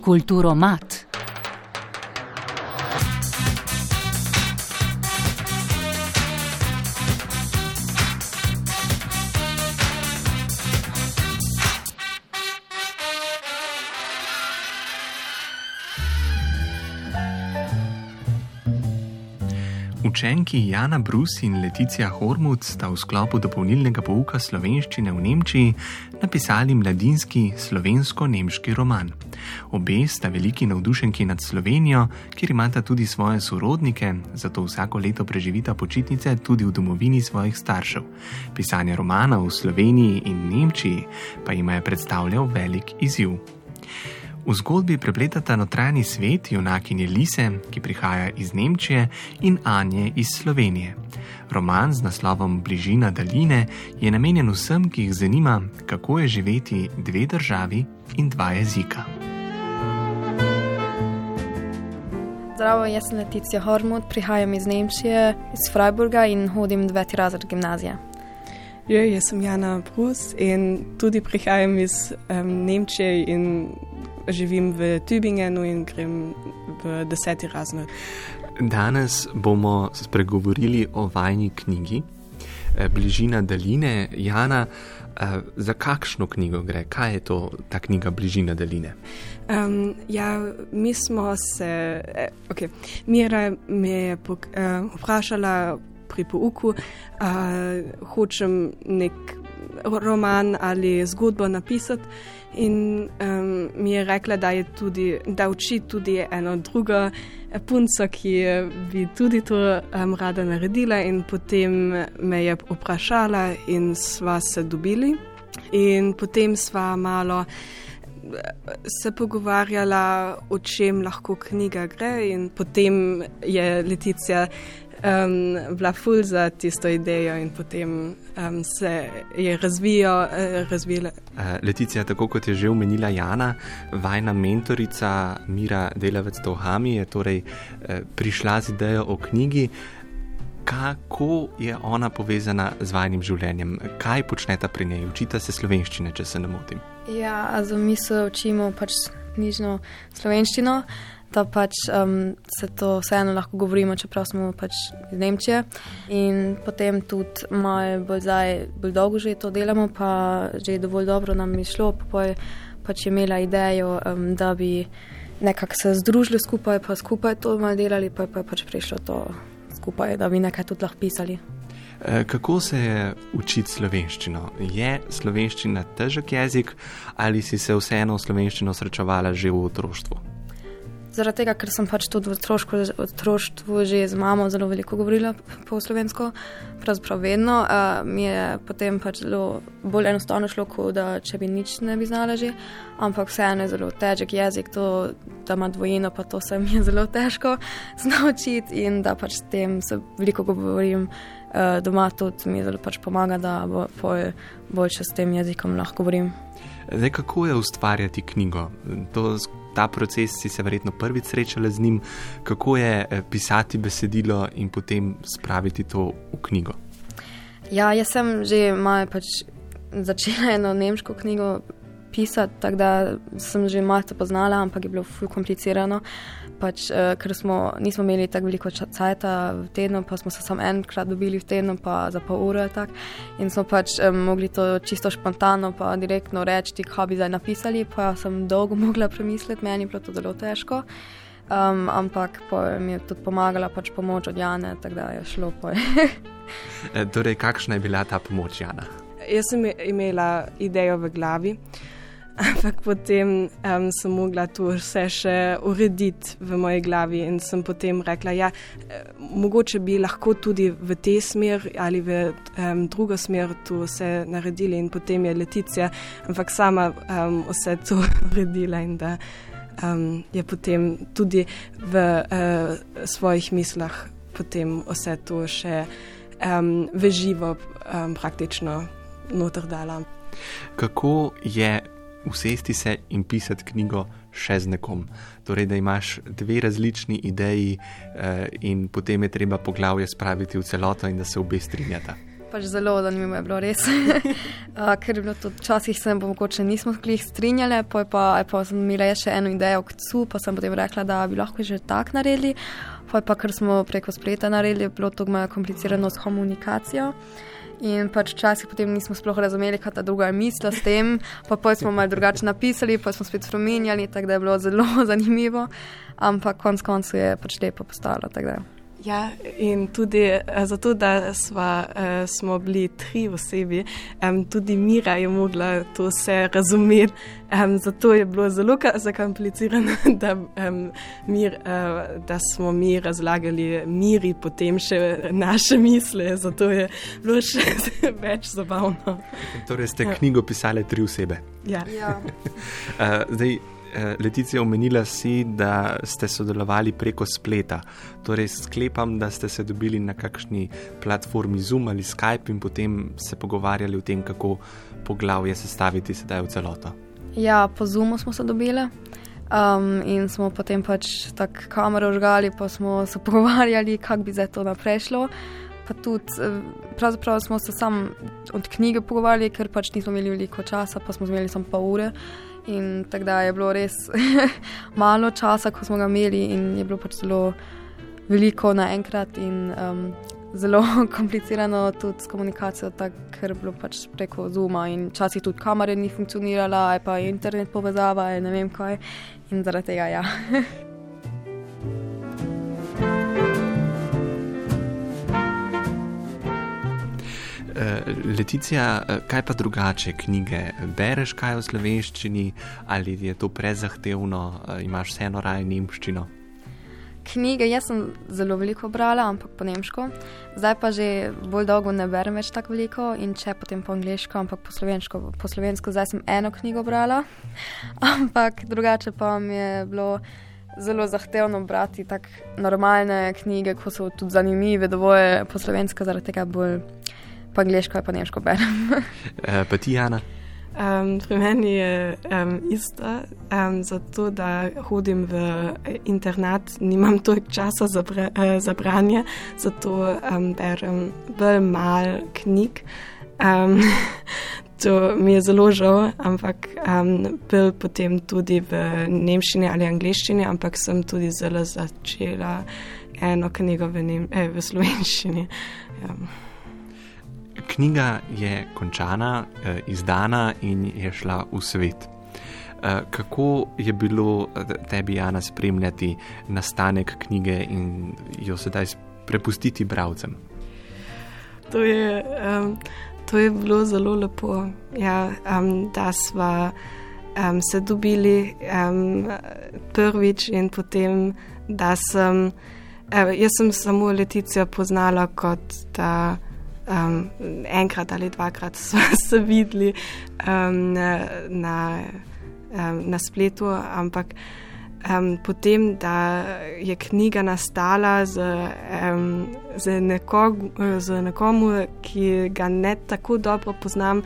Kulturo Učenki Jana Brus in Leticija Hormut sta v sklopu dopolnilnega pouka slovenščine v Nemčiji napisali mladinski slovensko-nemški roman. Obe sta veliki navdušenki nad Slovenijo, kjer imata tudi svoje sorodnike, zato vsako leto preživita počitnice tudi v domovini svojih staršev. Pisanje romana v Sloveniji in Nemčiji pa jim je predstavljal velik izziv. V zgodbi prepletata notranji svet junakinje Lise, ki prihaja iz Nemčije, in Anje iz Slovenije. Roman z naslovom Bližina daljine je namenjen vsem, ki jih zanima, kako je živeti dve državi in dva jezika. Zdravo, jaz sem Leticija Hormut, prihajam iz Nemčije, iz Freiburga in hodim deveti razred gimnazije. Ja, jaz sem Jana Brus in tudi prihajam iz um, Nemčije in živim v Tübingenu in grem v deseti razred. Danes bomo spregovorili o vajni knjigi eh, Bližina daljine. Jana, eh, za kakšno knjigo gre? Kaj je to ta knjiga Bližina daljine? Um, ja, mi smo se, eh, okay. Mira me je pok, eh, vprašala pri pouku, uh, hočem nek roman ali zgodbo napisati. In um, mi je rekla, da, je tudi, da uči tudi eno drugo punco, ki bi tudi to um, rada naredila. In potem me je vprašala, in sva se dobili. In potem sva malo se pogovarjala, o čem lahko knjiga gre. In potem je Leticija um, bila ful za tisto idejo in potem um, se je razvijo, uh, razvila. Uh, Leticija, tako kot je že omenila Jana, vajna mentorica Mira Delavec Tohami je torej uh, prišla z idejo o knjigi. Kako je ona povezana z vajnim življenjem? Kaj počneta pri njej? Učita se slovenščine, če se ne motim. Ja, mi se učimo pač knjižno slovenščino da pač um, se to vseeno lahko govorimo, čeprav smo pač iz Nemčije. In potem tudi malo bolj, zdaj, bolj dolgo že to delamo, pa že dovolj dobro nam je šlo. Pa je pač imela idejo, um, da bi nekako se združili skupaj, pa skupaj to malo delali, pa je pa pač prišlo to skupaj, da bi nekaj tudi lahko pisali. E, kako se je učiti slovenščino? Je slovenščina težek jezik ali si se vseeno slovenščino srečevala že v otroštvu? Zaradi tega, ker sem pač tudi v otroštvu že z mamo zelo veliko govorila po slovensko, pravzaprav vedno, uh, mi je potem pač zelo bolj enostavno šlo, kot da če bi nič ne bi znala že, ampak vseeno je zelo težek jezik, to, da ima dvojino, pa to se mi je zelo težko naučiti in da pač s tem se veliko govorim. Uh, doma tudi mi zelo pač pomaga, da bo bolj s tem jezikom lahko govorim. Zdaj, kako je ustvarjati knjigo? To ta proces si se verjetno prvič srečala z njim, kako je eh, pisati besedilo in potem spraviti to v knjigo. Ja, jaz sem že malo pač začela eno nemško knjigo pisati, tako da sem že malo to poznala, ampak je bilo ful komplicirano. Pač, uh, ker smo, nismo imeli tako veliko časa v tednu, pa smo se samo enkrat dobili v tednu, pa za pol ure. Tak. In smo pač um, mogli to čisto spontano, pa direktno reči, kaj bi zdaj napisali. Pa sem dolgo mogla premisliti, meni je bilo to zelo težko. Um, ampak mi je tudi pomagala pač pomoč od Jana, tako da je šlo. E, torej, kakšna je bila ta pomoč Jana? Jaz sem imela idejo v glavi. Ampak potem um, sem mogla to vse še urediti v moji glavi in sem potem rekla, ja, eh, mogoče bi lahko tudi v te smer ali v um, drugo smer to vse naredili in potem je Leticija, ampak sama um, vse to uredila in da um, je potem tudi v uh, svojih mislah potem vse to še um, veživo um, praktično noter dala. Kako je usesti se in pisati knjigo še z nekom. Torej, da imaš dve različni ideji, eh, in potem je treba poglavje spraviti v celoto in da se obe strinjata. Pač zelo zanimivo je bilo res. uh, ker je bilo to včasih, se mogoče nismo jih strinjali, pa, pa, pa sem imela še eno idejo k cu, pa sem potem rekla, da bi lahko že tako naredili. Pa, pa ker smo preko spleta naredili, je bilo to malo komplicirano s komunikacijo. In pač včasih potem nismo sploh razumeli, kaj ta druga je mislila s tem, pa pa smo malo drugače napisali, pa smo spet spremenjali, tako da je bilo zelo zanimivo. Ampak konc koncev je pač lepo postalo. Ja, in tudi uh, zato, da sva, uh, smo bili tri osebi, um, tudi Mira je mogla to vse razumeti. Um, zato je bilo zelo zakomplicirano, da, um, mir, uh, da smo mi razlagali Miri, potem še naše misle. Zato je bilo še več zabavno. Torej, ste knjigo pisali tri osebe. Ja. ja. uh, zdaj, Eh, Leticija, omenila si, da ste sodelovali preko spleta. Torej, sklepam, da ste se dobili na kakšni platformi Zoom ali Skype in potem se pogovarjali o tem, kako poglavje sestaviti sedaj v celoto. Ja, po Zoomu smo se dobili. Um, in smo potem pač tako kamero žgali, pa smo se pogovarjali, kako bi zdaj to naprej šlo. Pa tudi, eh, pravzaprav smo se sam od knjige pogovarjali, ker pač nismo imeli veliko časa, pa smo imeli samo pol ure. In tako da je bilo res malo časa, ko smo ga imeli, in je bilo pač zelo veliko naenkrat in um, zelo komplicirano tudi s komunikacijo, tak, ker je bilo pač preko Zuma in včasih tudi kamere ni funkcionirala, pa internet povezava in ne vem kaj. In zaradi tega ja. Leticija, eh, kaj pa drugače knjige? Bereš kaj v slovenščini ali je to prezahtevno, eh, imaš vseeno raje nemščino? Knjige jaz sem zelo veliko brala, ampak po nemško. Zdaj pa že bolj dolgo ne berem več tako veliko in če potem po angliško, ampak po slovensko. Po slovensko zdaj sem eno knjigo brala, ampak drugače pa mi je bilo zelo zahtevno brati tako normalne knjige, ko so tudi zanimive, dovolj po slovensko, zaradi tega bolj po angliško in po nemško berem. uh, pa ti, Jana? Um, pri meni je um, isto, um, zato da hodim v internat, nimam toliko časa za, bre, uh, za branje, zato um, berem bolj malo knjig. Um, to mi je zelo žal, ampak um, bil potem tudi v nemščini ali angliščini, ampak sem tudi zelo začela eno knjigo v, nem, eh, v slovenščini. Um knjiga je končana, eh, izdana in je šla v svet. Eh, kako je bilo eh, tebi, Jana, spremljati nastanek knjige in jo sedaj prepustiti bralcem? To je, um, to je bilo zelo lepo, ja, um, da smo um, se dobili um, prvič in potem, da sem. Evo, jaz sem samo Leticijo poznala kot da um, enkrat ali dvakrat smo se videli um, na, um, na spletu, ampak um, potem, da je knjiga nastala z, um, z, nekog, z nekomu, ki ga ne tako dobro poznam,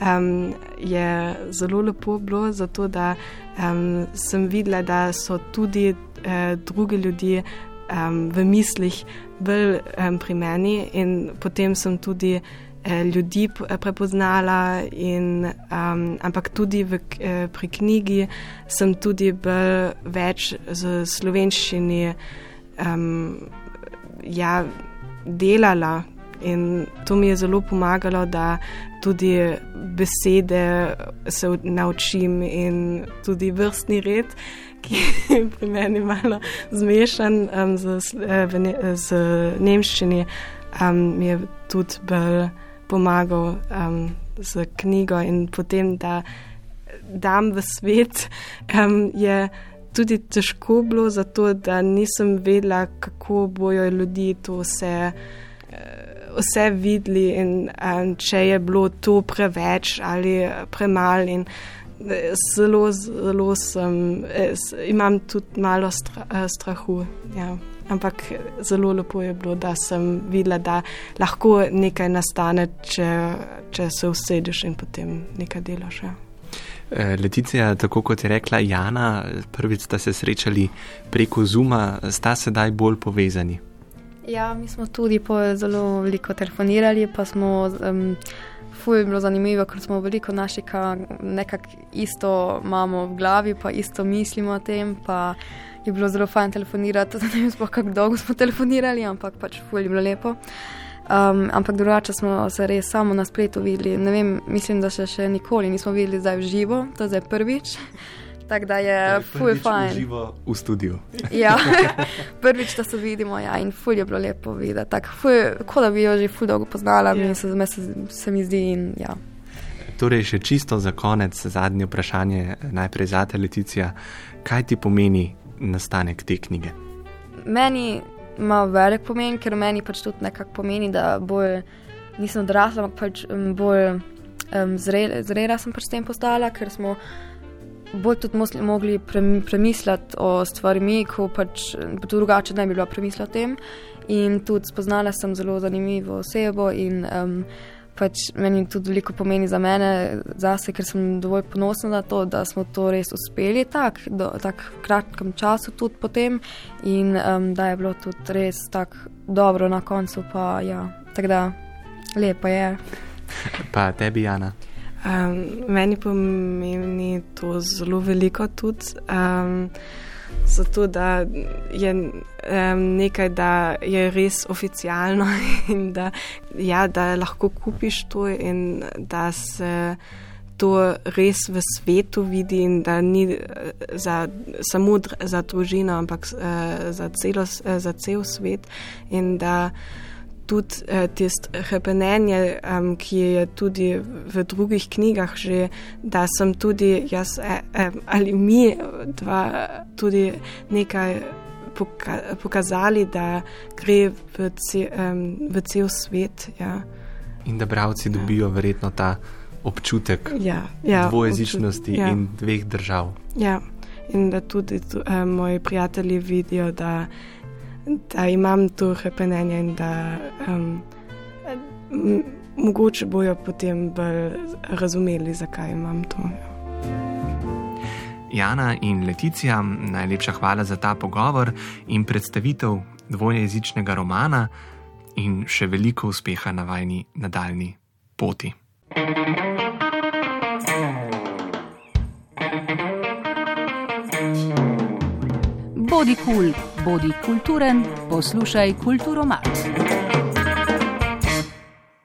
um, je zelo lepo bilo, zato da um, sem videla, da so tudi uh, drugi ljudje um, v mislih bolj um, pri meni, in potem sem tudi uh, ljudi prepoznala. In, um, ampak tudi v, uh, pri knjigi sem tudi bolj več z slovenščini um, ja, delala. In to mi je zelo pomagalo, da tudi besede se naučim, in tudi vrstni red ki je pri meni malo zmešan um, z, ne, z nemščini, um, mi je tudi bolj pomagal um, z knjigo in potem, da dam v svet, um, je tudi težko bilo, zato da nisem vedela, kako bojo ljudi to vse. Vse videli, in, in če je bilo to preveč ali premalo zelo, zelo sem, imam tudi malo stra, eh, strahu. Ja. Ampak zelo lepo je bilo, da sem videla, da lahko nekaj nastane, če, če se usedeš in potem nekaj delaš. Ja. Eh, Leticija, tako kot je rekla Jana, prvič ste se srečali preko Zuma, sta sedaj bolj povezani. Ja, mi smo tudi zelo veliko telefonirali, pa smo. Um, Fulj je bilo zanimivo, ker smo veliko naših, nekako isto imamo v glavi, pa isto mislimo o tem. Je bilo zelo fajn telefonirati, ne vem, kako dolgo smo telefonirali, ampak pač fulj je bilo lepo. Um, ampak drugače smo se res samo na spletu videli. Vem, mislim, da še, še nikoli nismo videli zdaj v živo, to je zdaj prvič. Tako da je full fajn. Živo v studiu. ja, prvič, da se vidimo ja, in full je bilo lepo videti. Tako da bi jo že full dolgo poznala, yeah. se, se, se mi zdi. In, ja. Torej, še čisto za konec, zadnje vprašanje, najprej za te Leticija. Kaj ti pomeni nastanek te knjige? Meni ima velik pomen, ker meni pač tudi nekako pomeni, da bolj nisem odrasla, ampak pač bolj um, zrela, zrela sem pač s tem postala, ker smo bolj tudi mogli premisliti o stvarih, ko pač drugače ne bi bilo premisliti o tem. In tudi spoznala sem zelo zanimivo osebo in um, pač meni tudi veliko pomeni za mene, zase, ker sem dovolj ponosna na to, da smo to res uspeli tako, v tako kratkem času tudi potem in um, da je bilo tudi res tako dobro na koncu, pa ja, tako da lepo je. Pa tebi, Jana. Um, meni pomeni to zelo veliko tudi. Um, Zato, da je um, nekaj, da je res oficialno in da, ja, da lahko kupiš to, in da se to res v svetu vidi, in da ni eh, za, samo za družino, ampak uh, za, celo, uh, za cel svet. In da tudi uh, tisto repenenje, um, ki je tudi v drugih knjigah, že, da sem tudi jaz eh, eh, ali mi dva tudi nekaj poka pokazali, da gre v, ce, um, v cel svet. Ja. In da bravci dobijo ja. verjetno ta občutek ja, ja, dvojezičnosti občut, ja. in dveh držav. Ja. In da tudi um, moji prijatelji vidijo, da da imam to repenenje in da um, mogoče bojo potem bolj razumeli, zakaj imam to. Jana in Leticija, najlepša hvala za ta pogovor in predstavitev dvojezičnega romana, in še veliko uspeha na vajni nadaljni poti. Bodi kul, cool bodi kulturen, poslušaj kulturo mat.